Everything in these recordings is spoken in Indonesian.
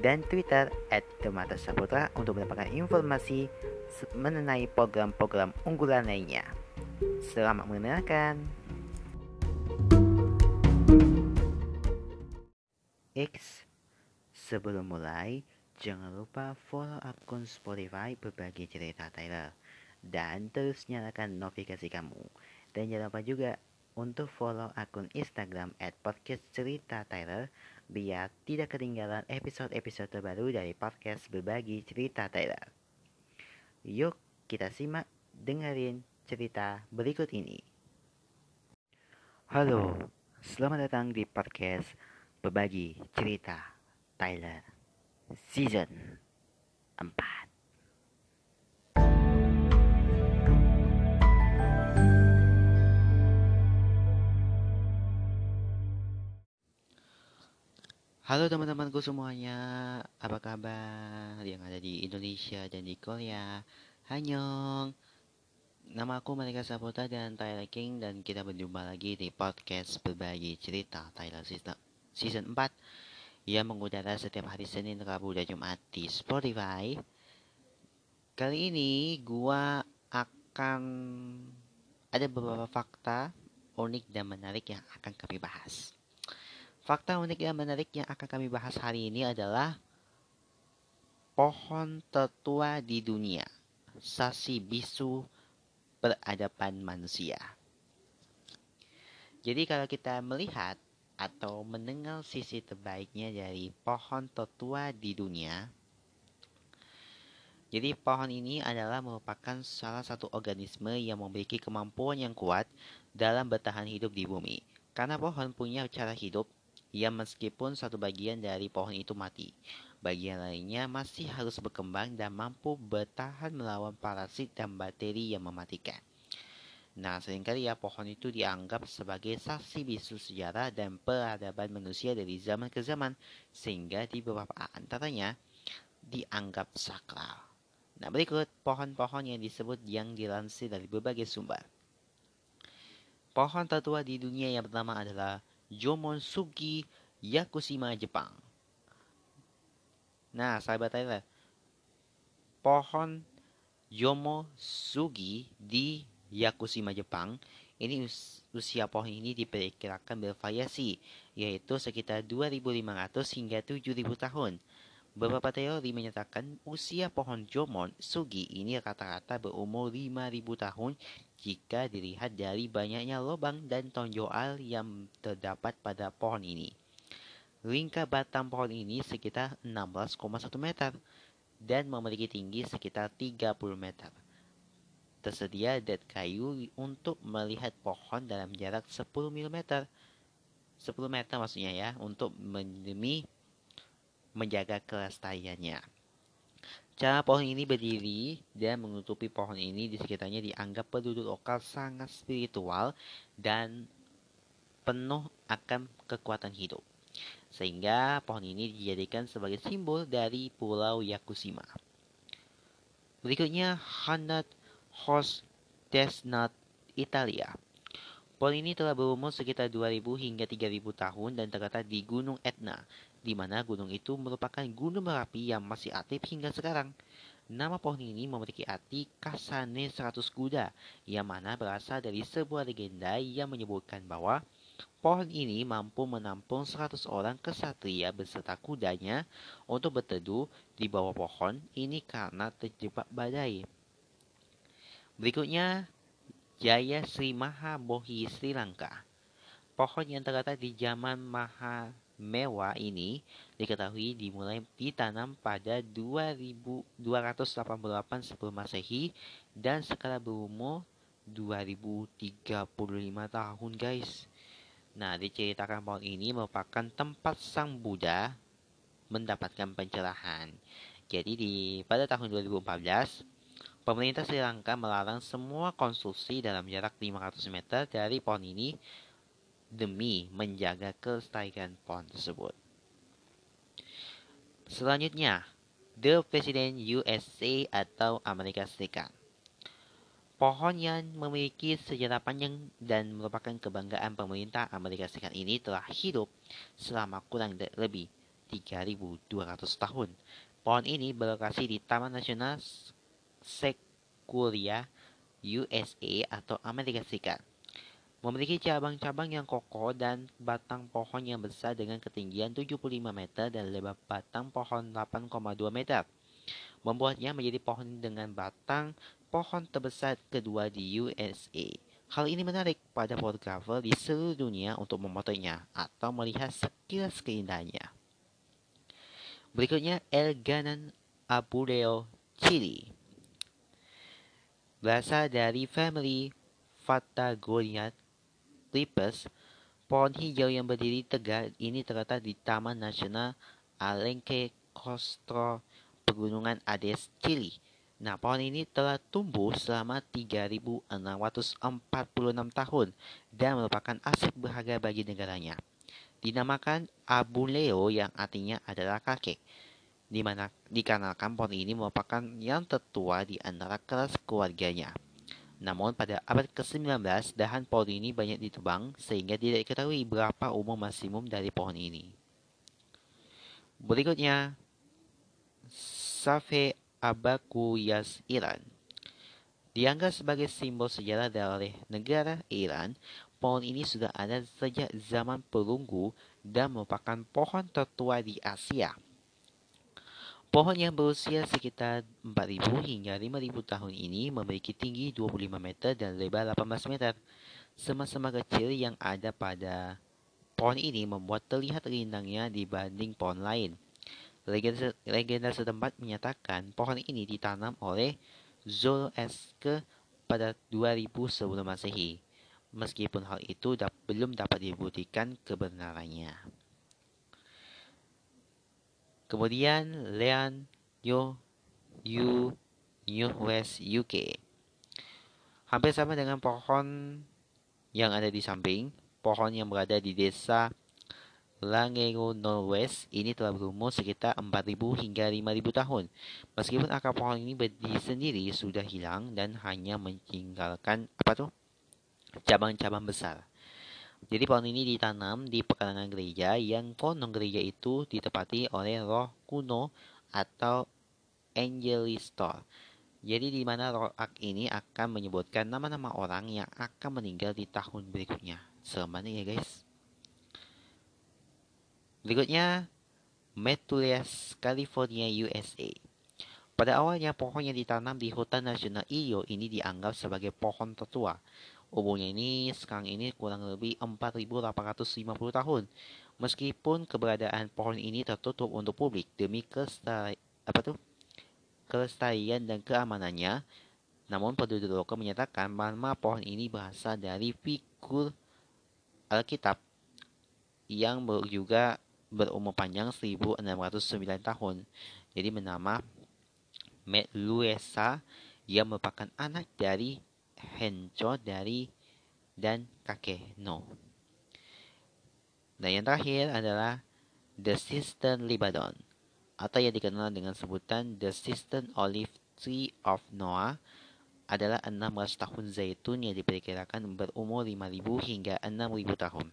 dan Twitter at Demata Saputra untuk mendapatkan informasi mengenai program-program unggulan lainnya. Selamat mendengarkan. X Sebelum mulai, jangan lupa follow akun Spotify berbagi cerita Tyler dan terus nyalakan notifikasi kamu. Dan jangan lupa juga untuk follow akun Instagram at podcast cerita Tyler biar tidak ketinggalan episode-episode terbaru dari podcast berbagi cerita Tyler. Yuk kita simak dengerin cerita berikut ini. Halo, selamat datang di podcast berbagi cerita Tyler season 4. Halo teman-temanku semuanya, apa kabar yang ada di Indonesia dan di Korea? Hanyong, nama aku Malika Saputra dan Tyler King dan kita berjumpa lagi di podcast berbagi cerita Tyler Season 4 yang mengudara setiap hari Senin, Rabu, dan Jumat di Spotify. Kali ini gua akan ada beberapa fakta unik dan menarik yang akan kami bahas. Fakta unik yang menarik yang akan kami bahas hari ini adalah pohon tertua di dunia, sasi bisu peradaban manusia. Jadi kalau kita melihat atau mendengar sisi terbaiknya dari pohon tertua di dunia, jadi pohon ini adalah merupakan salah satu organisme yang memiliki kemampuan yang kuat dalam bertahan hidup di bumi. Karena pohon punya cara hidup ya meskipun satu bagian dari pohon itu mati. Bagian lainnya masih harus berkembang dan mampu bertahan melawan parasit dan bakteri yang mematikan. Nah, sering kali ya pohon itu dianggap sebagai saksi bisu sejarah dan peradaban manusia dari zaman ke zaman, sehingga di beberapa antaranya dianggap sakral. Nah, berikut pohon-pohon yang disebut yang dilansir dari berbagai sumber. Pohon tertua di dunia yang pertama adalah Jomonsugi Yakushima Jepang. Nah, sahabat Tyler, pohon Yomosugi di Yakushima Jepang ini us usia pohon ini diperkirakan bervariasi, yaitu sekitar 2.500 hingga 7.000 tahun. Beberapa teori menyatakan usia pohon Jomon Sugi ini rata-rata berumur 5.000 tahun jika dilihat dari banyaknya lubang dan tonjoal yang terdapat pada pohon ini. Lingkar batang pohon ini sekitar 16,1 meter dan memiliki tinggi sekitar 30 meter. Tersedia dat kayu untuk melihat pohon dalam jarak 10 mm. 10 meter maksudnya ya, untuk demi menjaga kelestariannya. Cara pohon ini berdiri dan menutupi pohon ini di sekitarnya dianggap penduduk lokal sangat spiritual dan penuh akan kekuatan hidup. Sehingga pohon ini dijadikan sebagai simbol dari Pulau Yakushima. Berikutnya Hanat Horse Desnat Italia. Pohon ini telah berumur sekitar 2000 hingga 3000 tahun dan terletak di Gunung Etna, di mana gunung itu merupakan gunung Merapi yang masih aktif hingga sekarang. Nama pohon ini memiliki arti Kasane 100 kuda, yang mana berasal dari sebuah legenda yang menyebutkan bahwa pohon ini mampu menampung 100 orang kesatria beserta kudanya untuk berteduh di bawah pohon ini karena terjebak badai. Berikutnya, Jaya Sri Maha Bohi Sri Lanka. Pohon yang terletak di zaman Maha mewah ini diketahui dimulai ditanam pada 2288 sebelum Masehi dan sekarang berumur 2035 tahun guys. Nah, diceritakan pohon ini merupakan tempat Sang Buddha mendapatkan pencerahan. Jadi di pada tahun 2014, pemerintah Sri Lanka melarang semua konstruksi dalam jarak 500 meter dari pohon ini demi menjaga kelestarian pohon tersebut. Selanjutnya, The President USA atau Amerika Serikat. Pohon yang memiliki sejarah panjang dan merupakan kebanggaan pemerintah Amerika Serikat ini telah hidup selama kurang lebih 3.200 tahun. Pohon ini berlokasi di Taman Nasional Sequoia, USA atau Amerika Serikat. Memiliki cabang-cabang yang kokoh dan batang pohon yang besar dengan ketinggian 75 meter dan lebar batang pohon 8,2 meter. Membuatnya menjadi pohon dengan batang pohon terbesar kedua di USA. Hal ini menarik pada fotografer di seluruh dunia untuk memotongnya atau melihat sekilas keindahannya. Berikutnya El Ganan Abuleo Chili. Berasal dari family Fatagoniat Clippers, pohon hijau yang berdiri tegak ini terletak di Taman Nasional Alenque Costro, Pegunungan Ades, Chili Nah, pohon ini telah tumbuh selama 3.646 tahun dan merupakan aset berharga bagi negaranya. Dinamakan Abu Leo yang artinya adalah kakek, di mana dikarenakan pohon ini merupakan yang tertua di antara kelas keluarganya. Namun pada abad ke-19, dahan pohon ini banyak ditebang sehingga tidak diketahui berapa umur maksimum dari pohon ini. Berikutnya, Safe Abakuyas Iran. Dianggap sebagai simbol sejarah dari negara Iran, pohon ini sudah ada sejak zaman perunggu dan merupakan pohon tertua di Asia. Pohon yang berusia sekitar 4.000 hingga 5.000 tahun ini memiliki tinggi 25 meter dan lebar 18 meter. Sama-sama kecil yang ada pada pohon ini membuat terlihat rindangnya dibanding pohon lain. Legenda, legenda setempat menyatakan pohon ini ditanam oleh Zoroaster pada 2000 sebelum Masehi. Meskipun hal itu belum dapat dibuktikan kebenarannya. Kemudian Leon Yo Yu New West UK. Hampir sama dengan pohon yang ada di samping, pohon yang berada di desa Langego Norwest ini telah berumur sekitar 4.000 hingga 5.000 tahun. Meskipun akar pohon ini berdiri sendiri sudah hilang dan hanya meninggalkan apa tuh cabang-cabang besar. Jadi pohon ini ditanam di pekarangan gereja yang konon gereja itu ditepati oleh roh kuno atau Angelistor. Jadi di mana roh ak ini akan menyebutkan nama-nama orang yang akan meninggal di tahun berikutnya. Serem ya guys. Berikutnya, Methulias, California, USA. Pada awalnya, pohon yang ditanam di hutan nasional Iyo ini dianggap sebagai pohon tertua. Umurnya ini sekarang ini kurang lebih 4.850 tahun. Meskipun keberadaan pohon ini tertutup untuk publik demi kelestarian, apa tuh? kelestarian dan keamanannya, namun penduduk lokal menyatakan bahwa pohon ini berasal dari figur Alkitab yang juga berumur panjang 1609 tahun. Jadi menama Metluesa yang merupakan anak dari Hencho dari dan kakek No. Dan yang terakhir adalah The Sister Libadon atau yang dikenal dengan sebutan The Sister Olive Tree of Noah adalah 16 tahun zaitun yang diperkirakan berumur 5000 hingga 6000 tahun.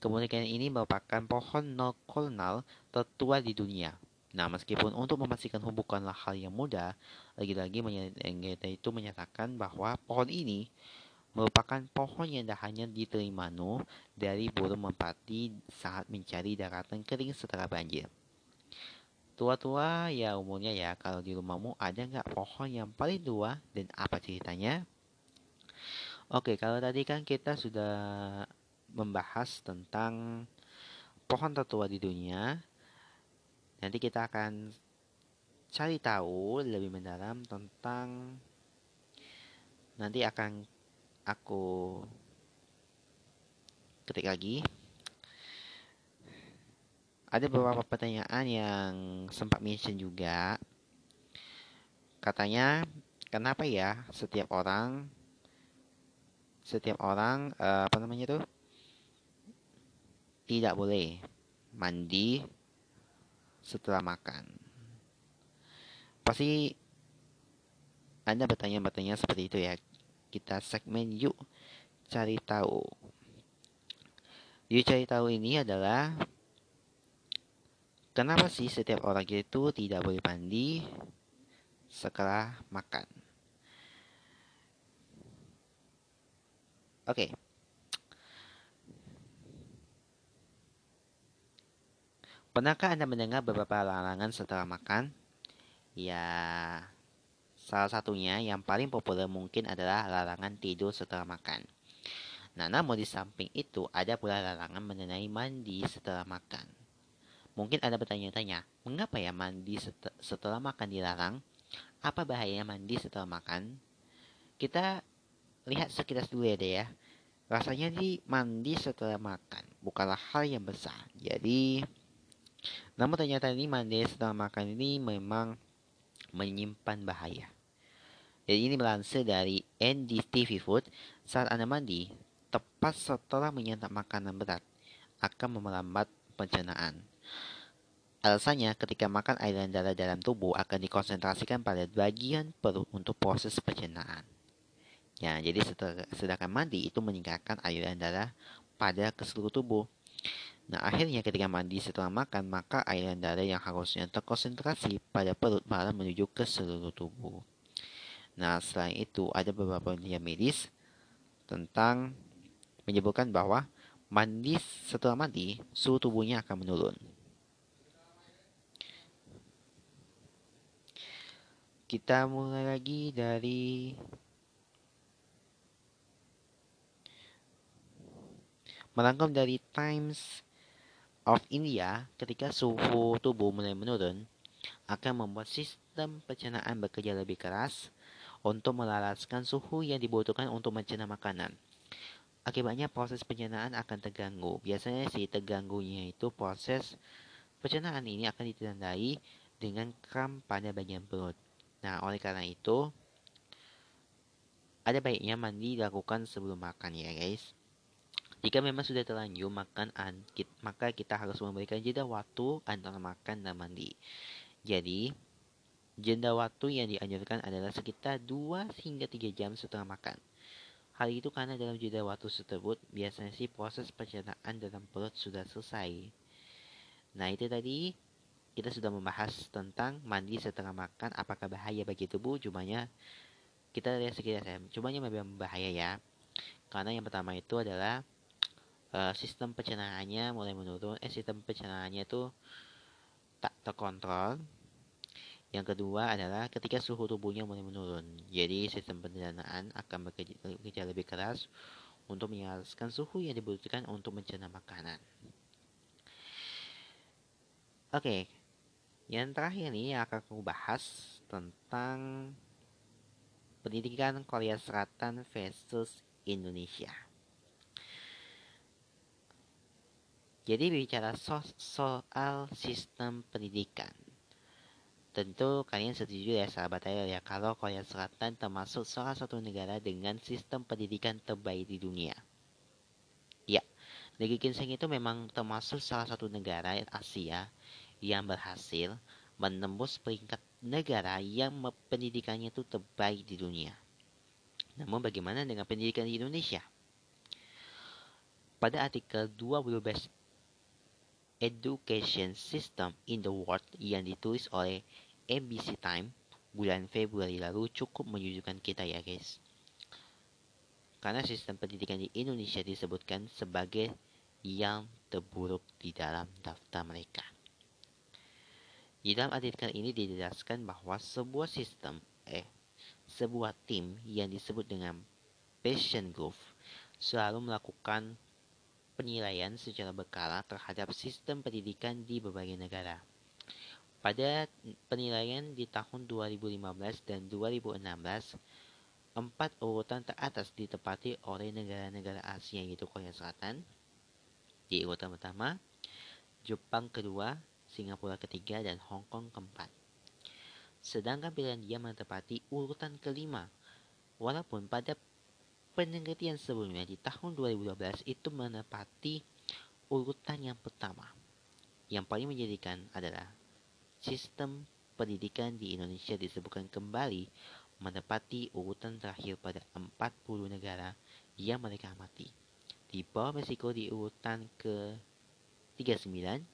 Kemudian ini merupakan pohon nokolnal tertua di dunia. Nah, meskipun untuk memastikan bukanlah hal yang mudah, lagi-lagi itu menyatakan bahwa pohon ini merupakan pohon yang hanya diterima Nuh dari burung merpati saat mencari daratan kering setelah banjir. Tua-tua ya umurnya ya kalau di rumahmu ada nggak pohon yang paling tua dan apa ceritanya? Oke, kalau tadi kan kita sudah membahas tentang pohon tertua di dunia. Nanti kita akan cari tahu lebih mendalam tentang nanti akan aku ketik lagi ada beberapa pertanyaan yang sempat mention juga. Katanya, kenapa ya setiap orang setiap orang uh, apa namanya itu tidak boleh mandi setelah makan. Pasti Anda bertanya-bertanya seperti itu ya. Kita segmen yuk cari tahu. Yuk cari tahu ini adalah Kenapa sih setiap orang itu tidak boleh mandi setelah makan? Oke. Okay. Pernahkah Anda mendengar beberapa larangan setelah makan? Ya, salah satunya yang paling populer mungkin adalah larangan tidur setelah makan. Nah, namun di samping itu ada pula larangan mengenai mandi setelah makan. Mungkin Anda bertanya-tanya, mengapa ya mandi set setelah makan dilarang? Apa bahayanya mandi setelah makan? Kita lihat sekilas dulu ya deh ya. Rasanya di mandi setelah makan bukanlah hal yang besar. Jadi, namun ternyata ini mandi setelah makan ini memang menyimpan bahaya. Jadi ini melansir dari NDTV Food, saat Anda mandi, tepat setelah menyantap makanan berat, akan memelambat pencernaan. Alasannya, ketika makan aliran darah dalam tubuh akan dikonsentrasikan pada bagian perut untuk proses pencernaan. Ya, jadi sedangkan mandi itu meningkatkan aliran darah pada ke tubuh. Nah, akhirnya ketika mandi setelah makan, maka aliran darah yang harusnya terkonsentrasi pada perut malah menuju ke seluruh tubuh. Nah, selain itu ada beberapa penelitian medis tentang menyebutkan bahwa mandi setelah mandi, suhu tubuhnya akan menurun. Kita mulai lagi dari merangkum dari Times of India ketika suhu tubuh mulai menurun akan membuat sistem pencernaan bekerja lebih keras untuk melalaskan suhu yang dibutuhkan untuk mencerna makanan. Akibatnya proses pencernaan akan terganggu. Biasanya sih terganggunya itu proses pencernaan ini akan ditandai dengan kram pada bagian perut. Nah, oleh karena itu, ada baiknya mandi dilakukan sebelum makan ya guys. Jika memang sudah terlanjur makan, maka kita harus memberikan jeda waktu antara makan dan mandi. Jadi, jeda waktu yang dianjurkan adalah sekitar 2 hingga 3 jam setelah makan. Hal itu karena dalam jeda waktu tersebut, biasanya sih proses pencernaan dalam perut sudah selesai. Nah, itu tadi. Kita sudah membahas tentang mandi setelah makan apakah bahaya bagi tubuh? Cumanya kita lihat sekitar ya. Cumanya memang bahaya ya. Karena yang pertama itu adalah uh, sistem pencernaannya mulai menurun. Eh sistem pencernaannya itu tak terkontrol yang kedua adalah ketika suhu tubuhnya mulai menurun jadi sistem pencernaan akan bekerja, lebih keras untuk menyelaraskan suhu yang dibutuhkan untuk mencerna makanan oke okay, yang terakhir nih akan aku bahas tentang pendidikan Korea Selatan versus Indonesia. Jadi bicara so soal sistem pendidikan. Tentu kalian setuju ya sahabat saya ya kalau Korea Selatan termasuk salah satu negara dengan sistem pendidikan terbaik di dunia. Ya, negeri Ginseng itu memang termasuk salah satu negara Asia yang berhasil menembus peringkat negara yang pendidikannya itu terbaik di dunia. Namun bagaimana dengan pendidikan di Indonesia? Pada artikel 20 Best Education System in the World yang ditulis oleh ABC Time bulan Februari lalu cukup menyejukkan kita ya guys. Karena sistem pendidikan di Indonesia disebutkan sebagai yang terburuk di dalam daftar mereka. Di dalam artikel ini dijelaskan bahwa sebuah sistem, eh, sebuah tim yang disebut dengan Patient Group selalu melakukan penilaian secara berkala terhadap sistem pendidikan di berbagai negara. Pada penilaian di tahun 2015 dan 2016, empat urutan teratas ditepati oleh negara-negara Asia yaitu Korea Selatan. Di urutan pertama, Jepang kedua, Singapura ketiga, dan Hong Kong keempat. Sedangkan Finlandia menempati urutan kelima. Walaupun pada penelitian sebelumnya di tahun 2012 itu menempati urutan yang pertama. Yang paling menjadikan adalah sistem pendidikan di Indonesia disebutkan kembali menempati urutan terakhir pada 40 negara yang mereka amati. Di bawah Meksiko di urutan ke-39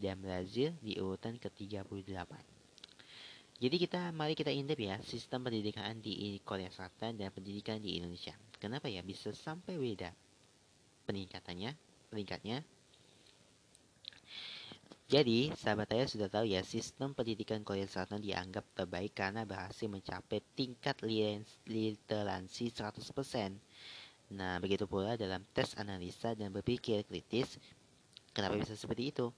dan Brazil di urutan ke-38. Jadi kita mari kita intip ya sistem pendidikan di Korea Selatan dan pendidikan di Indonesia. Kenapa ya bisa sampai beda peningkatannya, peningkatnya? Jadi, sahabat saya sudah tahu ya, sistem pendidikan Korea Selatan dianggap terbaik karena berhasil mencapai tingkat literansi 100%. Nah, begitu pula dalam tes analisa dan berpikir kritis, kenapa bisa seperti itu?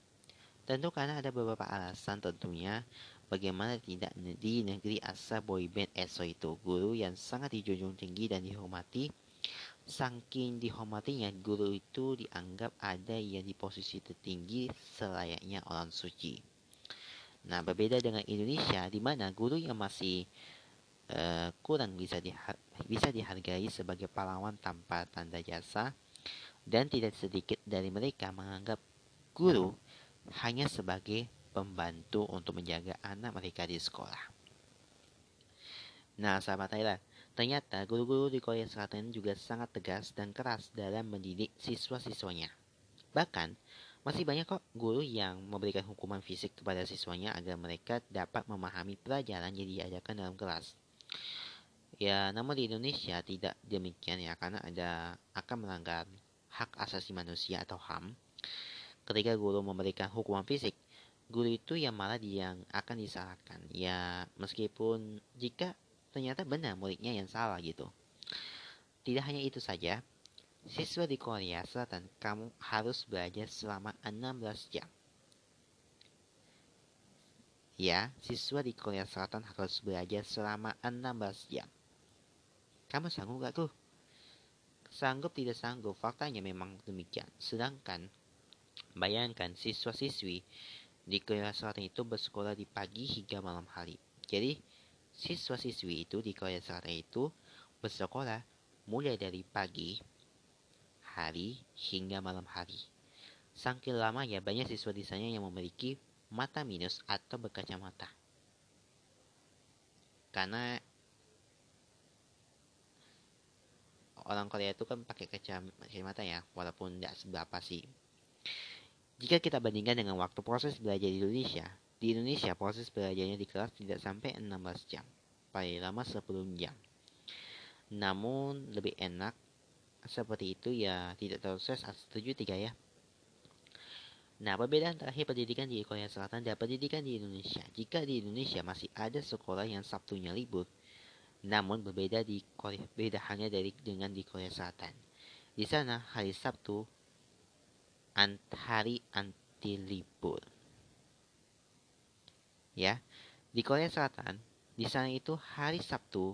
Tentu karena ada beberapa alasan tentunya bagaimana tidak di negeri asal boyband ESO itu guru yang sangat dijunjung tinggi dan dihormati Saking dihormatinya, guru itu dianggap ada yang di posisi tertinggi selayaknya orang suci. Nah, berbeda dengan Indonesia, di mana guru yang masih uh, kurang bisa diha bisa dihargai sebagai pahlawan tanpa tanda jasa, dan tidak sedikit dari mereka menganggap guru hanya sebagai pembantu untuk menjaga anak mereka di sekolah. Nah, sahabat Thailand, Ternyata guru-guru di Korea Selatan juga sangat tegas dan keras dalam mendidik siswa-siswanya. Bahkan, masih banyak kok guru yang memberikan hukuman fisik kepada siswanya agar mereka dapat memahami pelajaran yang diajarkan dalam kelas. Ya, namun di Indonesia tidak demikian ya, karena ada akan melanggar hak asasi manusia atau HAM. Ketika guru memberikan hukuman fisik, guru itu yang malah yang akan disalahkan. Ya, meskipun jika ternyata benar muridnya yang salah gitu. Tidak hanya itu saja, siswa di Korea Selatan kamu harus belajar selama 16 jam. Ya, siswa di Korea Selatan harus belajar selama 16 jam. Kamu sanggup gak tuh? Sanggup tidak sanggup, faktanya memang demikian. Sedangkan, bayangkan siswa-siswi di Korea Selatan itu bersekolah di pagi hingga malam hari. Jadi, Siswa-siswi itu di Korea Selatan itu bersekolah mulai dari pagi, hari, hingga malam hari. Saking ya banyak siswa di sana yang memiliki mata minus atau berkacamata. Karena orang Korea itu kan pakai kacamata ya, walaupun tidak seberapa sih. Jika kita bandingkan dengan waktu proses belajar di Indonesia, di Indonesia, proses belajarnya di kelas tidak sampai 16 jam, paling lama 10 jam. Namun, lebih enak seperti itu ya tidak terlalu stres, setuju tiga ya. Nah, perbedaan terakhir pendidikan di Korea Selatan dan pendidikan di Indonesia. Jika di Indonesia masih ada sekolah yang Sabtunya libur, namun berbeda di Korea, beda hanya dari dengan di Korea Selatan. Di sana hari Sabtu hari anti libur ya di Korea Selatan di sana itu hari Sabtu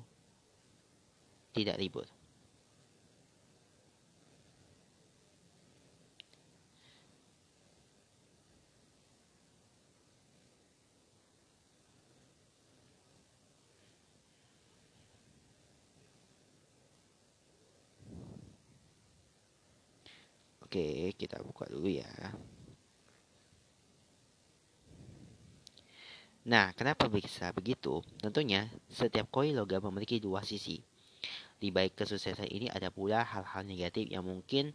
tidak libur Oke, kita buka dulu ya. Nah, kenapa bisa begitu? Tentunya, setiap koin logam memiliki dua sisi. Di baik kesuksesan ini ada pula hal-hal negatif yang mungkin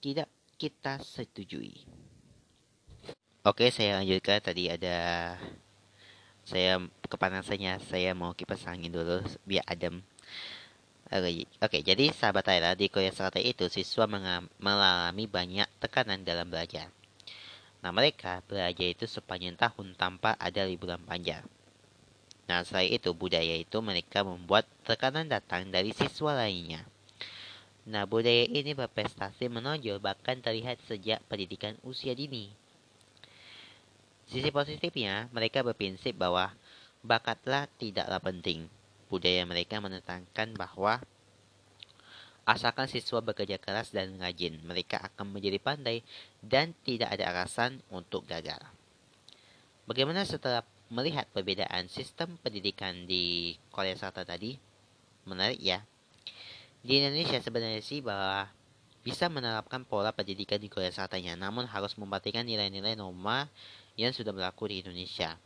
tidak kita setujui. Oke, saya lanjutkan. Tadi ada saya kepanasannya, saya mau kipas angin dulu biar adem. Oke, jadi sahabat Tyler di Korea Selatan itu siswa mengalami banyak tekanan dalam belajar. Nah, mereka belajar itu sepanjang tahun tanpa ada liburan panjang. Nah, selain itu, budaya itu mereka membuat tekanan datang dari siswa lainnya. Nah, budaya ini berprestasi menonjol bahkan terlihat sejak pendidikan usia dini. Sisi positifnya, mereka berprinsip bahwa bakatlah tidaklah penting. Budaya mereka menentangkan bahwa Asalkan siswa bekerja keras dan rajin, mereka akan menjadi pandai dan tidak ada alasan untuk gagal. Bagaimana setelah melihat perbedaan sistem pendidikan di Korea Selatan tadi? Menarik ya. Di Indonesia sebenarnya sih bahwa bisa menerapkan pola pendidikan di Korea Selatan ya, namun harus memperhatikan nilai-nilai norma yang sudah berlaku di Indonesia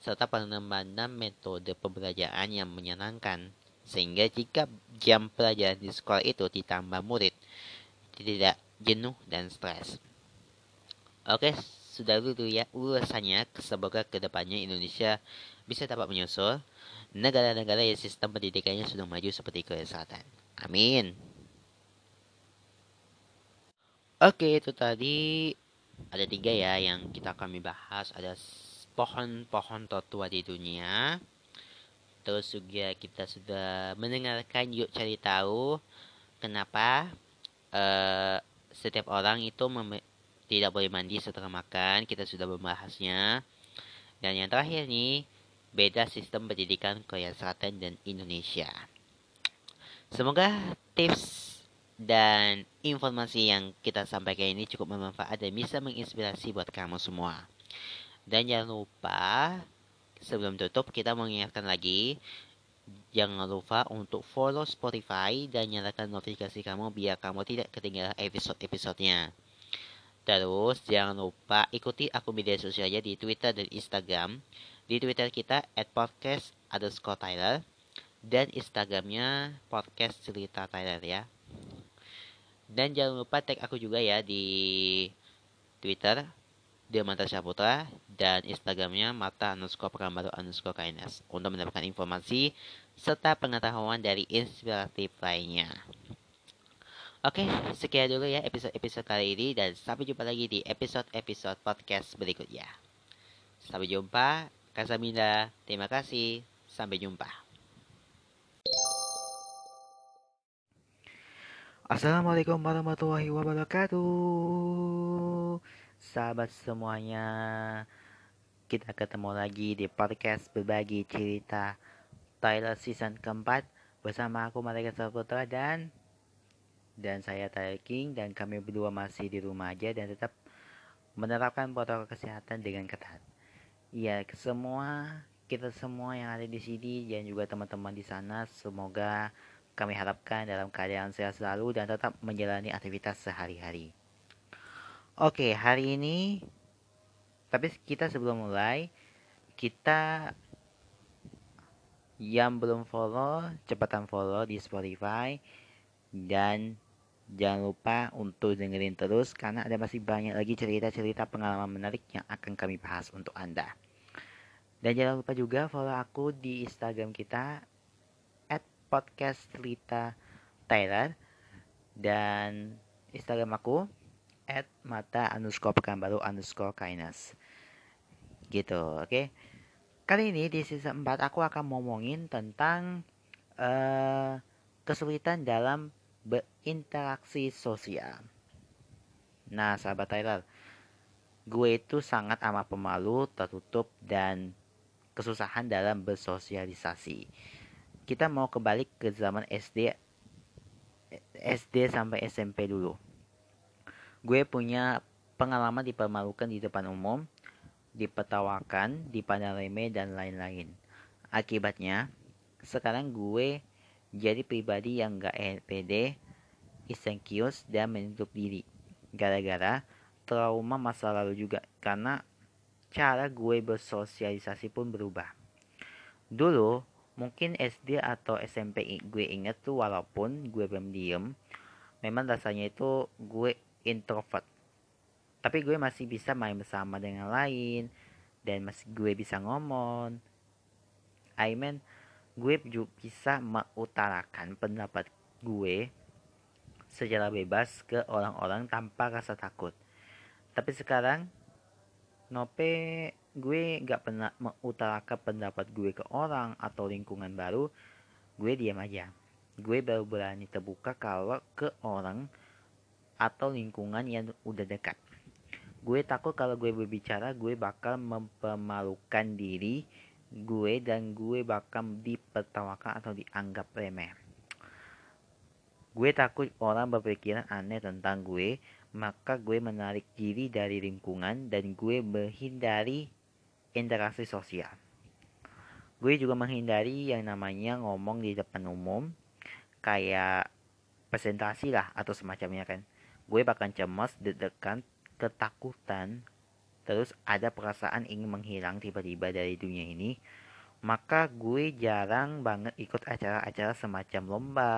serta pengembangan metode pembelajaran yang menyenangkan sehingga jika jam pelajaran di sekolah itu ditambah murid tidak jenuh dan stres. Oke, sudah dulu ya ulasannya. Semoga ke depannya Indonesia bisa dapat menyusul negara-negara yang sistem pendidikannya sudah maju seperti Korea Selatan. Amin. Oke, itu tadi ada tiga ya yang kita kami bahas. Ada pohon-pohon tertua di dunia, Terus juga kita sudah mendengarkan yuk cari tahu kenapa uh, setiap orang itu tidak boleh mandi setelah makan. Kita sudah membahasnya. Dan yang terakhir nih, beda sistem pendidikan Korea Selatan dan Indonesia. Semoga tips dan informasi yang kita sampaikan ini cukup bermanfaat dan bisa menginspirasi buat kamu semua. Dan jangan lupa sebelum tutup kita mengingatkan lagi jangan lupa untuk follow Spotify dan nyalakan notifikasi kamu biar kamu tidak ketinggalan episode-episodenya. Terus jangan lupa ikuti akun media sosialnya di Twitter dan Instagram. Di Twitter kita at podcast underscore Tyler dan Instagramnya podcast cerita Tyler ya. Dan jangan lupa tag aku juga ya di Twitter Mata Syaputra dan Instagramnya mata underscore pekanbaru underscore kindness untuk mendapatkan informasi serta pengetahuan dari inspiratif lainnya. Oke, sekian dulu ya episode-episode kali ini dan sampai jumpa lagi di episode-episode podcast berikutnya. Sampai jumpa, Kasamina. Terima kasih. Sampai jumpa. Assalamualaikum warahmatullahi wabarakatuh sahabat semuanya Kita ketemu lagi di podcast berbagi cerita Tyler season keempat Bersama aku Malaikat Saputra dan Dan saya Tyler King Dan kami berdua masih di rumah aja Dan tetap menerapkan protokol kesehatan dengan ketat Ya semua kita semua yang ada di sini dan juga teman-teman di sana semoga kami harapkan dalam keadaan sehat selalu dan tetap menjalani aktivitas sehari-hari. Oke, hari ini tapi kita sebelum mulai kita yang belum follow cepatan follow di Spotify dan jangan lupa untuk dengerin terus karena ada masih banyak lagi cerita-cerita pengalaman menarik yang akan kami bahas untuk Anda. Dan jangan lupa juga follow aku di Instagram kita at podcast cerita Tyler dan Instagram aku at mata underscore pekanbaru underscore kindness gitu oke? Okay? kali ini di season 4 aku akan ngomongin tentang uh, kesulitan dalam berinteraksi sosial. Nah sahabat Tyler gue itu sangat amat pemalu tertutup dan kesusahan dalam bersosialisasi. Kita mau kembali ke zaman SD SD sampai SMP dulu gue punya pengalaman dipermalukan di depan umum, dipetawakan, dipandang remeh, dan lain-lain. Akibatnya, sekarang gue jadi pribadi yang gak pede, insecure, dan menutup diri. Gara-gara trauma masa lalu juga, karena cara gue bersosialisasi pun berubah. Dulu, mungkin SD atau SMP gue inget tuh walaupun gue belum diem, memang rasanya itu gue introvert. Tapi gue masih bisa main bersama dengan lain dan masih gue bisa ngomong. I mean gue juga bisa mengutarakan pendapat gue secara bebas ke orang-orang tanpa rasa takut. Tapi sekarang nope gue gak pernah mengutarakan pendapat gue ke orang atau lingkungan baru. Gue diam aja. Gue baru berani terbuka kalau ke orang atau lingkungan yang udah dekat. Gue takut kalau gue berbicara gue bakal mempermalukan diri gue dan gue bakal dipertawakan atau dianggap remeh. Gue takut orang berpikiran aneh tentang gue, maka gue menarik diri dari lingkungan dan gue menghindari interaksi sosial. Gue juga menghindari yang namanya ngomong di depan umum, kayak presentasi lah atau semacamnya kan. Gue bahkan cemas, deg-degan, ketakutan, terus ada perasaan ingin menghilang tiba-tiba dari dunia ini, maka gue jarang banget ikut acara-acara semacam lomba,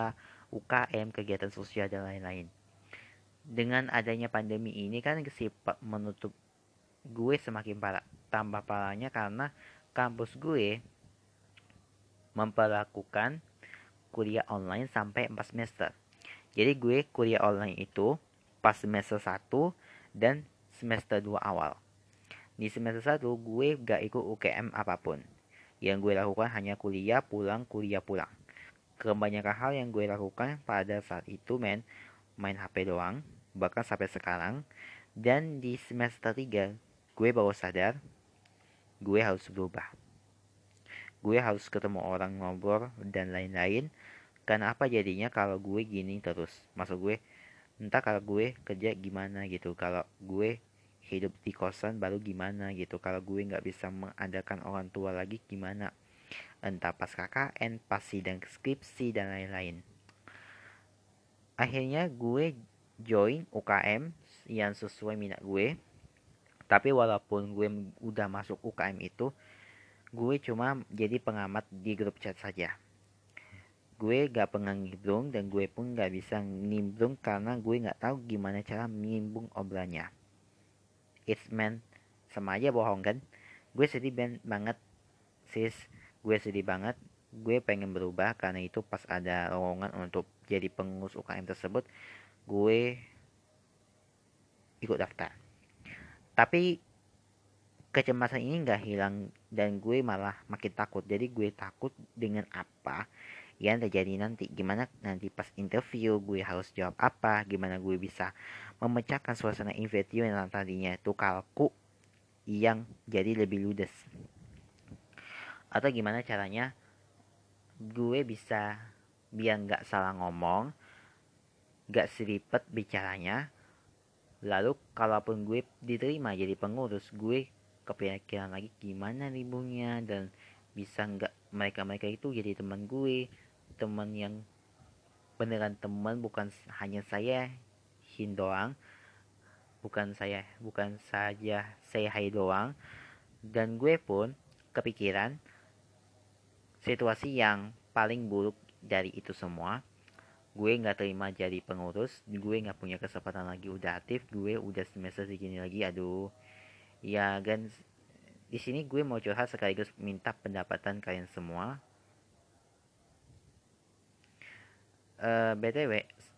UKM, kegiatan sosial, dan lain-lain. Dengan adanya pandemi ini kan sifat menutup gue semakin parah. Tambah parahnya karena kampus gue memperlakukan kuliah online sampai 4 semester. Jadi gue kuliah online itu pas semester 1 dan semester 2 awal. Di semester 1 gue gak ikut UKM apa pun. Yang gue lakukan hanya kuliah pulang, kuliah pulang. Kebanyakan hal yang gue lakukan pada saat itu men main HP doang bahkan sampai sekarang. Dan di semester 3 gue baru sadar gue harus berubah. Gue harus ketemu orang ngobrol dan lain-lain. Karena apa jadinya kalau gue gini terus? Maksud gue entah kalau gue kerja gimana gitu kalau gue hidup di kosan baru gimana gitu kalau gue nggak bisa mengadakan orang tua lagi gimana entah pas KKN, pas sidang skripsi, dan lain-lain. Akhirnya gue join UKM yang sesuai minat gue. Tapi walaupun gue udah masuk UKM itu, gue cuma jadi pengamat di grup chat saja. Gue gak pernah nimbrung dan gue pun gak bisa nimbrung karena gue gak tahu gimana cara nimbrung obrolannya. It's man, sama aja bohong kan? Gue sedih banget sis gue sedih banget gue pengen berubah karena itu pas ada lowongan untuk jadi pengurus UKM tersebut gue ikut daftar tapi kecemasan ini nggak hilang dan gue malah makin takut jadi gue takut dengan apa yang terjadi nanti. Gimana nanti pas interview gue harus jawab apa? Gimana gue bisa memecahkan suasana interview yang tadinya itu kalku yang jadi lebih ludes? Atau gimana caranya gue bisa biar nggak salah ngomong nggak seripet bicaranya lalu kalaupun gue diterima jadi pengurus gue kepikiran lagi gimana ribunya dan bisa nggak mereka mereka itu jadi teman gue teman yang beneran teman bukan hanya saya hin doang. Bukan saya bukan saja saya hai doang. Dan gue pun kepikiran situasi yang paling buruk dari itu semua. Gue nggak terima jadi pengurus gue nggak punya kesempatan lagi udah aktif gue udah semester segini lagi aduh. Ya kan di sini gue mau curhat sekaligus minta pendapatan kalian semua uh, eh, btw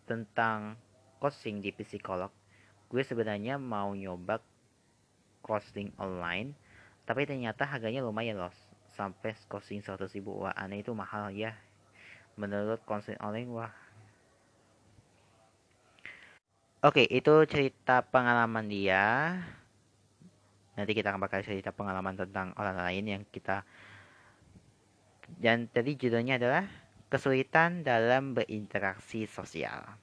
tentang coaching di psikolog. Gue sebenarnya mau nyoba coaching online tapi ternyata harganya lumayan loh. Sampai costing 100 ribu wah aneh itu mahal ya. Menurut konsen online wah. Oke itu cerita pengalaman dia. Nanti kita akan bakal cerita pengalaman tentang orang lain yang kita dan tadi judulnya adalah kesulitan dalam berinteraksi sosial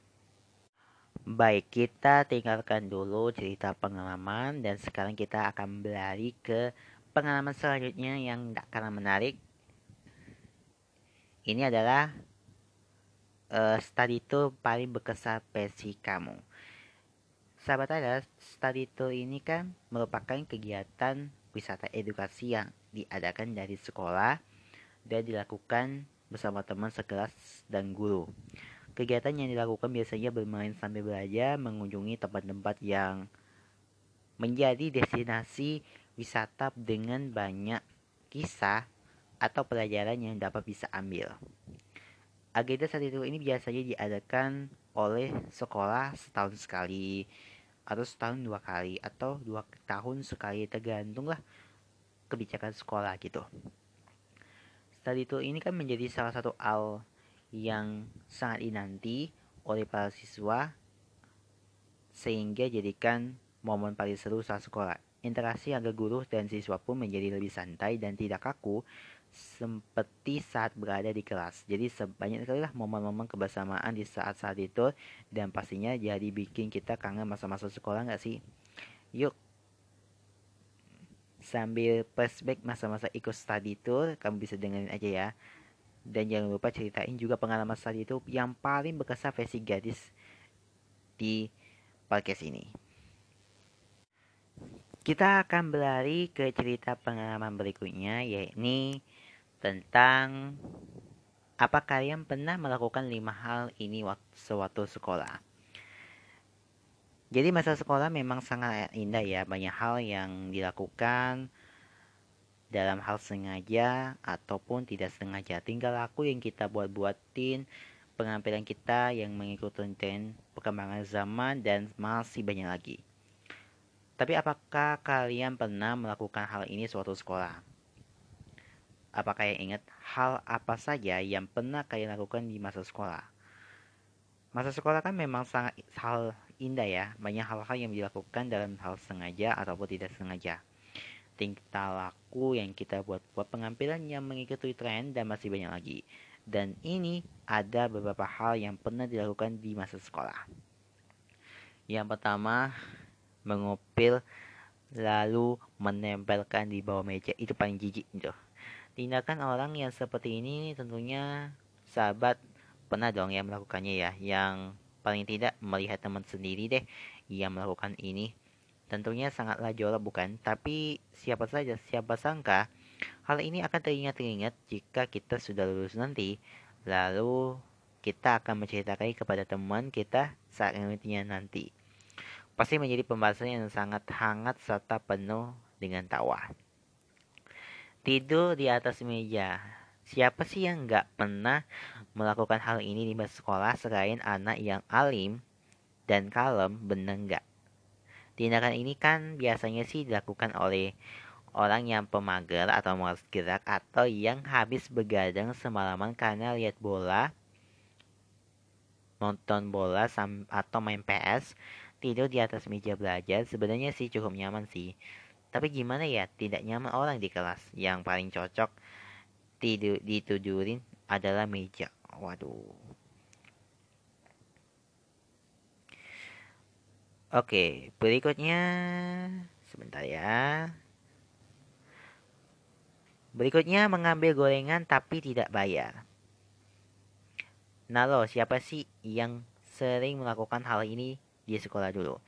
Baik, kita tinggalkan dulu cerita pengalaman dan sekarang kita akan berlari ke pengalaman selanjutnya yang tidak kalah menarik ini adalah uh, study tour paling berkesan versi kamu. Sahabat ada, study tour ini kan merupakan kegiatan wisata edukasi yang diadakan dari sekolah dan dilakukan bersama teman sekelas dan guru. Kegiatan yang dilakukan biasanya bermain sambil belajar, mengunjungi tempat-tempat yang menjadi destinasi wisata dengan banyak kisah atau pelajaran yang dapat bisa ambil. Agenda saat itu ini biasanya diadakan oleh sekolah setahun sekali atau setahun dua kali atau dua tahun sekali tergantung lah kebijakan sekolah gitu. Study tour ini kan menjadi salah satu hal yang sangat dinanti oleh para siswa sehingga jadikan momen paling seru saat sekolah. Interaksi agar guru dan siswa pun menjadi lebih santai dan tidak kaku seperti saat berada di kelas. Jadi sebanyak sekali lah momen-momen kebersamaan di saat-saat itu dan pastinya jadi bikin kita kangen masa-masa sekolah nggak sih? Yuk sambil flashback masa-masa ikut study tour kamu bisa dengerin aja ya. Dan jangan lupa ceritain juga pengalaman study tour yang paling berkesan versi gadis di podcast ini. Kita akan berlari ke cerita pengalaman berikutnya yakni tentang apa kalian pernah melakukan lima hal ini waktu sewaktu sekolah. Jadi masa sekolah memang sangat indah ya, banyak hal yang dilakukan dalam hal sengaja ataupun tidak sengaja. Tinggal aku yang kita buat-buatin pengampilan kita yang mengikuti tren perkembangan zaman dan masih banyak lagi. Tapi apakah kalian pernah melakukan hal ini suatu sekolah? Apakah kalian ingat hal apa saja yang pernah kalian lakukan di masa sekolah? Masa sekolah kan memang sangat hal indah ya. Banyak hal-hal yang dilakukan dalam hal sengaja ataupun tidak sengaja. Tingkah laku yang kita buat-buat pengampilan yang mengikuti tren dan masih banyak lagi. Dan ini ada beberapa hal yang pernah dilakukan di masa sekolah. Yang pertama, mengupil lalu menempelkan di bawah meja. Itu paling jijik itu. Tindakan orang yang seperti ini tentunya sahabat pernah dong yang melakukannya ya. Yang paling tidak melihat teman sendiri deh yang melakukan ini. Tentunya sangatlah jorok bukan? Tapi siapa saja, siapa sangka hal ini akan teringat-teringat jika kita sudah lulus nanti. Lalu kita akan menceritakan kepada teman kita saat nanti. Pasti menjadi pembahasan yang sangat hangat serta penuh dengan tawa. Tidur di atas meja. Siapa sih yang nggak pernah melakukan hal ini di sekolah selain anak yang alim dan kalem benar? Tindakan ini kan biasanya sih dilakukan oleh orang yang pemager atau malas gerak atau yang habis begadang semalaman karena lihat bola, nonton bola atau main PS, tidur di atas meja belajar sebenarnya sih cukup nyaman sih. Tapi gimana ya tidak nyaman orang di kelas yang paling cocok tidur ditudurin adalah meja. Waduh. Oke, berikutnya sebentar ya. Berikutnya mengambil gorengan tapi tidak bayar. Nah lo, siapa sih yang sering melakukan hal ini di sekolah dulu?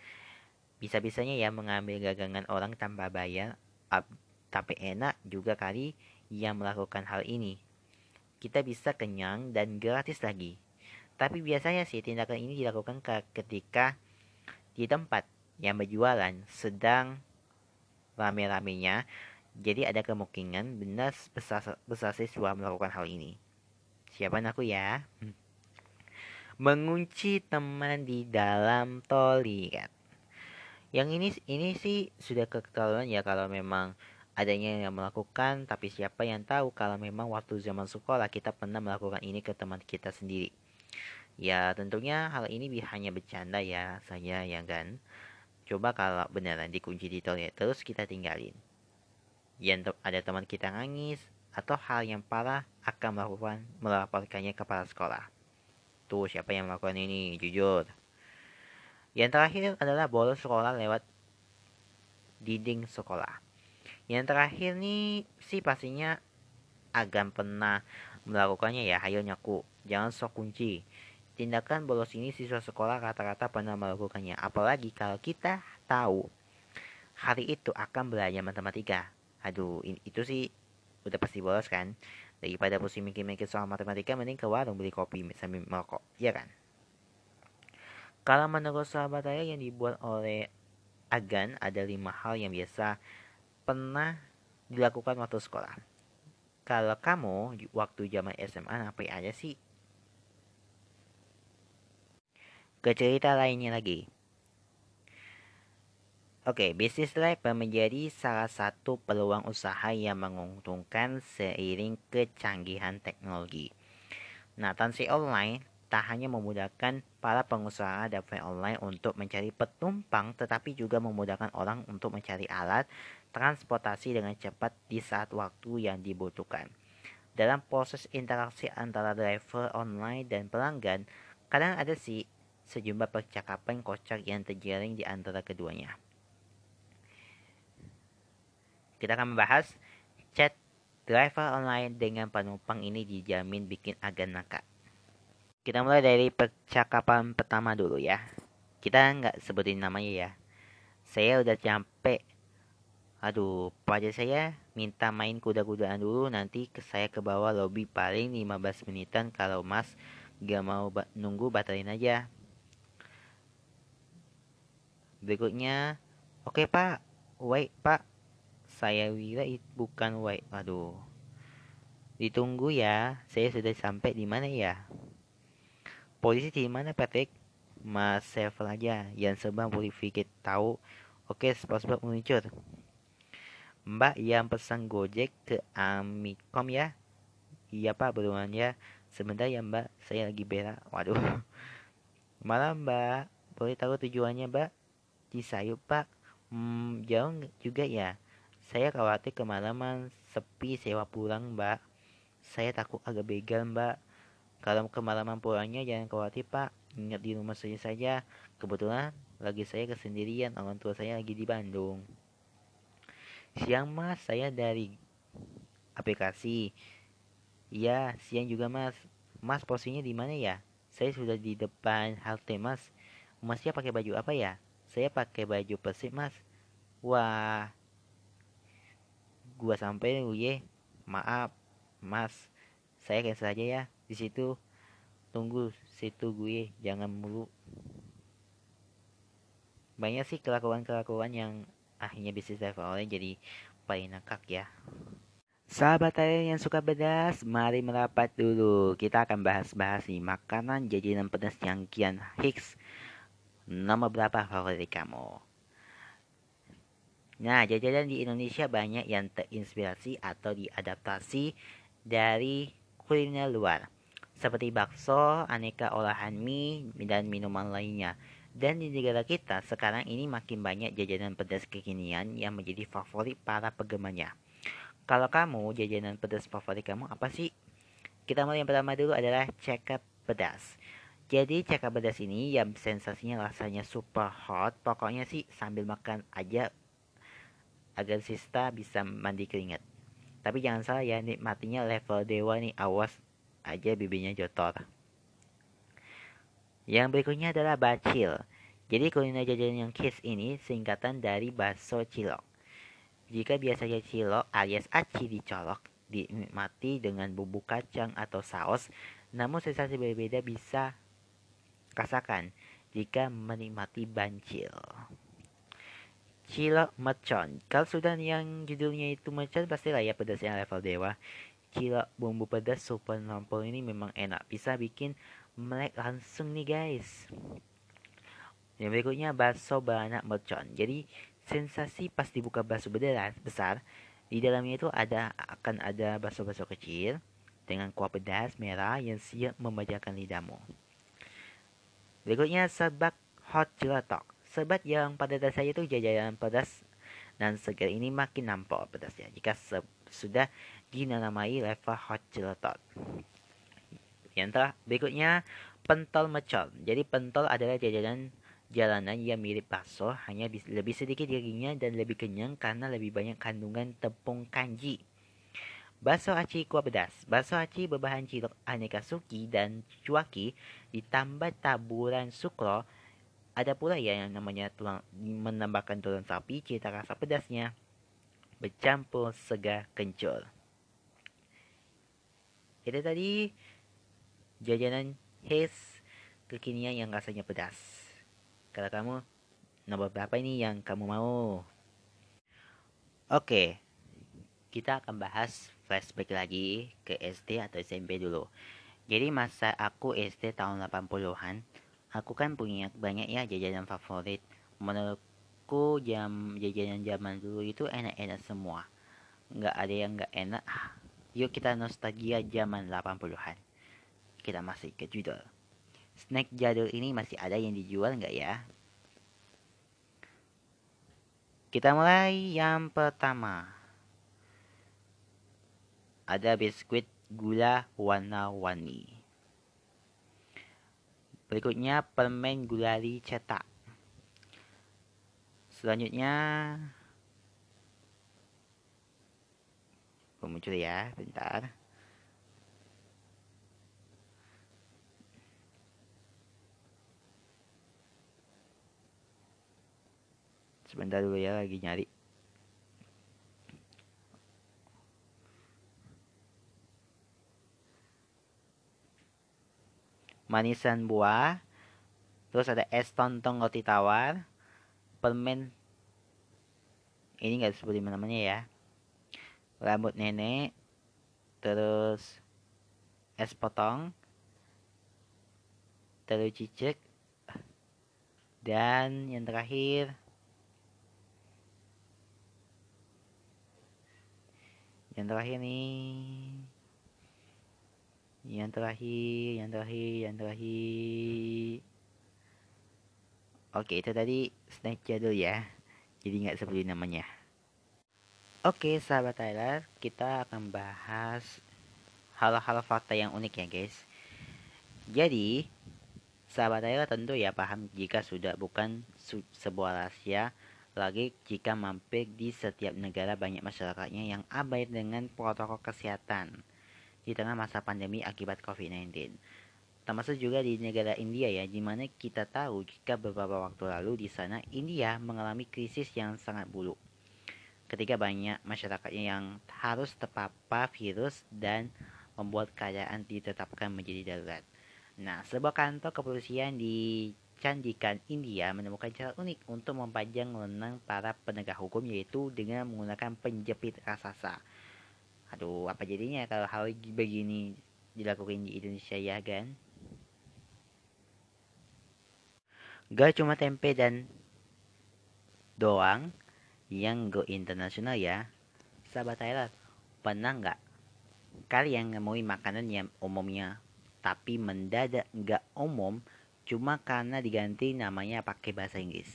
Bisa-bisanya ya mengambil gagangan orang tanpa bayar, tapi enak juga kali yang melakukan hal ini kita bisa kenyang dan gratis lagi. Tapi biasanya sih tindakan ini dilakukan ketika di tempat yang berjualan sedang rame-ramenya. Jadi ada kemungkinan benar besar, besar siswa melakukan hal ini. Siapa aku ya? Hmm. Mengunci teman di dalam toilet. Yang ini ini sih sudah keterlaluan ya kalau memang adanya yang melakukan, tapi siapa yang tahu kalau memang waktu zaman sekolah kita pernah melakukan ini ke teman kita sendiri. Ya tentunya hal ini hanya bercanda ya saya ya kan. Coba kalau beneran dikunci di toilet terus kita tinggalin. Yang ada teman kita nangis atau hal yang parah akan melakukan melaporkannya kepada sekolah. Tuh siapa yang melakukan ini jujur. Yang terakhir adalah bolos sekolah lewat dinding sekolah. Yang terakhir nih sih pastinya agan pernah melakukannya ya, hayo nyaku. Jangan sok kunci. Tindakan bolos ini siswa sekolah rata-rata pernah melakukannya. Apalagi kalau kita tahu hari itu akan belajar matematika. Aduh, itu sih udah pasti bolos kan. Daripada pusing mikir-mikir soal matematika, mending ke warung beli kopi sambil merokok. Iya kan? Kalau menurut sahabat saya yang dibuat oleh Agan ada lima hal yang biasa pernah dilakukan waktu sekolah? Kalau kamu waktu zaman SMA apa aja sih? Ke cerita lainnya lagi. Oke, bisnis live menjadi salah satu peluang usaha yang menguntungkan seiring kecanggihan teknologi. Nah, tansi online tak hanya memudahkan para pengusaha dapat online untuk mencari penumpang, tetapi juga memudahkan orang untuk mencari alat transportasi dengan cepat di saat waktu yang dibutuhkan. dalam proses interaksi antara driver online dan pelanggan, kadang ada sih sejumlah percakapan kocak yang terjaring di antara keduanya. Kita akan membahas chat driver online dengan penumpang ini dijamin bikin agak nakal. Kita mulai dari percakapan pertama dulu ya. Kita nggak sebutin namanya ya. Saya udah nyampe. Aduh, pajak saya minta main kuda-kudaan dulu nanti ke saya ke bawah lobby paling 15 menitan kalau mas gak mau ba nunggu batalin aja. Berikutnya, oke okay, pak, wait pak, saya Wira bukan White. Aduh. Ditunggu ya. Saya sudah sampai di mana ya? Polisi di mana, Patrick? Mas Sevel aja yang sebang verifikat tahu. Oke, spot-spot muncul. Mbak yang pesan Gojek ke Amikom ya? Iya Pak, berulang ya. Sebentar ya Mbak, saya lagi berak. Waduh. Malam Mbak, boleh tahu tujuannya Mbak? Cisayup Pak. Hmm, jauh juga ya. Saya khawatir kemalaman sepi sewa pulang, Mbak. Saya takut agak begal, Mbak. Kalau kemalaman pulangnya jangan khawatir, Pak. Ingat di rumah saya saja. Kebetulan lagi saya kesendirian, orang tua saya lagi di Bandung. Siang, Mas. Saya dari aplikasi. Iya, siang juga, Mas. Mas posisinya di mana ya? Saya sudah di depan halte, Mas. Masnya pakai baju apa ya? Saya pakai baju persib, Mas. Wah, gua sampai ye maaf mas saya cancel aja ya di situ tunggu situ gue jangan mulu banyak sih kelakuan-kelakuan yang akhirnya bisnis online jadi paling nakak ya Sahabat saya yang suka pedas, mari merapat dulu. Kita akan bahas-bahas nih makanan jajanan pedas yang kian hits. Nomor berapa favorit kamu? Nah, jajanan di Indonesia banyak yang terinspirasi atau diadaptasi dari kuliner luar, seperti bakso, aneka olahan mie, dan minuman lainnya. Dan di negara kita sekarang ini makin banyak jajanan pedas kekinian yang menjadi favorit para penggemarnya. Kalau kamu, jajanan pedas favorit kamu apa sih? Kita mulai yang pertama dulu adalah cekap pedas. Jadi cekap pedas ini yang sensasinya rasanya super hot, pokoknya sih sambil makan aja agar Sista bisa mandi keringat. Tapi jangan salah ya, nikmatinya level dewa nih, awas aja bibirnya jotor. Yang berikutnya adalah bacil. Jadi kuliner jajanan yang kiss ini singkatan dari bakso cilok. Jika biasanya cilok alias aci dicolok, dinikmati dengan bumbu kacang atau saus, namun sensasi berbeda bisa rasakan jika menikmati bancil. Cilok mercon. Kalau sudah yang judulnya itu mercon pastilah ya pedasnya level dewa. Cilok bumbu pedas super nampol ini memang enak. Bisa bikin melek langsung nih guys. Yang berikutnya bakso beranak mercon. Jadi sensasi pas dibuka bakso besar, besar di dalamnya itu ada akan ada bakso-bakso kecil dengan kuah pedas merah yang siap membajakan lidahmu. Berikutnya sebab hot gelato. Sebat yang pada dasarnya itu jajanan pedas dan segar ini makin nampak pedasnya jika sudah dinamai level hot gelato. Yang telah berikutnya pentol mecol. Jadi pentol adalah jajanan jalanan yang mirip bakso, hanya lebih sedikit dagingnya dan lebih kenyang karena lebih banyak kandungan tepung kanji. Bakso aci kuah pedas. Bakso aci berbahan cilok aneka suki dan cuaki ditambah taburan sukro ada pula ya yang namanya tulang menambahkan tulang sapi cita rasa pedasnya bercampur segar kencur. Itu tadi jajanan his kekinian yang rasanya pedas. Kalau kamu nomor berapa ini yang kamu mau? Oke, kita akan bahas flashback lagi ke SD atau SMP dulu. Jadi masa aku SD tahun 80-an, aku kan punya banyak ya jajanan favorit menurutku jam jajanan zaman dulu itu enak-enak semua nggak ada yang nggak enak yuk kita nostalgia zaman 80-an kita masih ke judul snack jadul ini masih ada yang dijual nggak ya kita mulai yang pertama ada biskuit gula warna-warni. Berikutnya permen gulali cetak. Selanjutnya muncul ya, bentar. Sebentar dulu ya lagi nyari. Manisan buah. Terus ada es tontong roti tawar. Permen. Ini nggak disebut namanya ya. Rambut nenek. Terus es potong. Telur cicek. Dan yang terakhir yang terakhir nih. Yang terakhir yang terakhir yang terakhir. Oke itu tadi snack jadul ya. Jadi nggak seperti namanya. Oke sahabat Tyler kita akan bahas hal-hal fakta yang unik ya guys. Jadi sahabat Tyler tentu ya paham jika sudah bukan sebuah rahasia lagi jika mampir di setiap negara banyak masyarakatnya yang abai dengan protokol kesehatan di tengah masa pandemi akibat COVID-19. Termasuk juga di negara India ya, di mana kita tahu jika beberapa waktu lalu di sana India mengalami krisis yang sangat buruk. Ketika banyak masyarakatnya yang harus terpapar virus dan membuat keadaan ditetapkan menjadi darurat. Nah, sebuah kantor kepolisian di Candikan India menemukan cara unik untuk mempanjang lengan para penegak hukum yaitu dengan menggunakan penjepit raksasa. Aduh, apa jadinya kalau hal begini dilakukan di Indonesia ya kan? Gak cuma tempe dan doang yang go internasional ya. Sahabat Tyler, pernah nggak kalian ngemui makanan yang umumnya tapi mendadak nggak umum cuma karena diganti namanya pakai bahasa Inggris.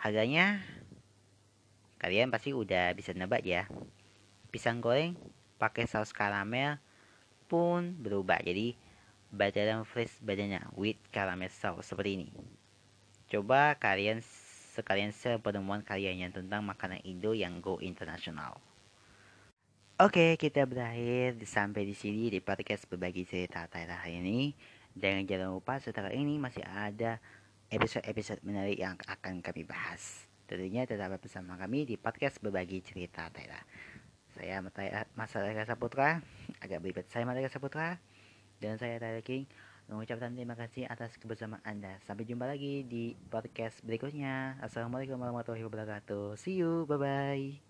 Harganya kalian pasti udah bisa nebak ya. Pisang goreng pakai saus karamel pun berubah jadi badaran fresh badannya with caramel sauce seperti ini. Coba kalian sekalian share penemuan kalian yang tentang makanan Indo yang go internasional. Oke, kita berakhir sampai di sini di podcast berbagi cerita Thailand hari ini. Dan jangan lupa setelah ini masih ada episode-episode menarik yang akan kami bahas. Tentunya tetap bersama kami di podcast berbagi cerita Taira. Saya Mas Reka Saputra, agak beribet saya Mas Reka Saputra, dan saya Taira King mengucapkan terima kasih atas kebersamaan Anda. Sampai jumpa lagi di podcast berikutnya. Assalamualaikum warahmatullahi wabarakatuh. See you, bye-bye.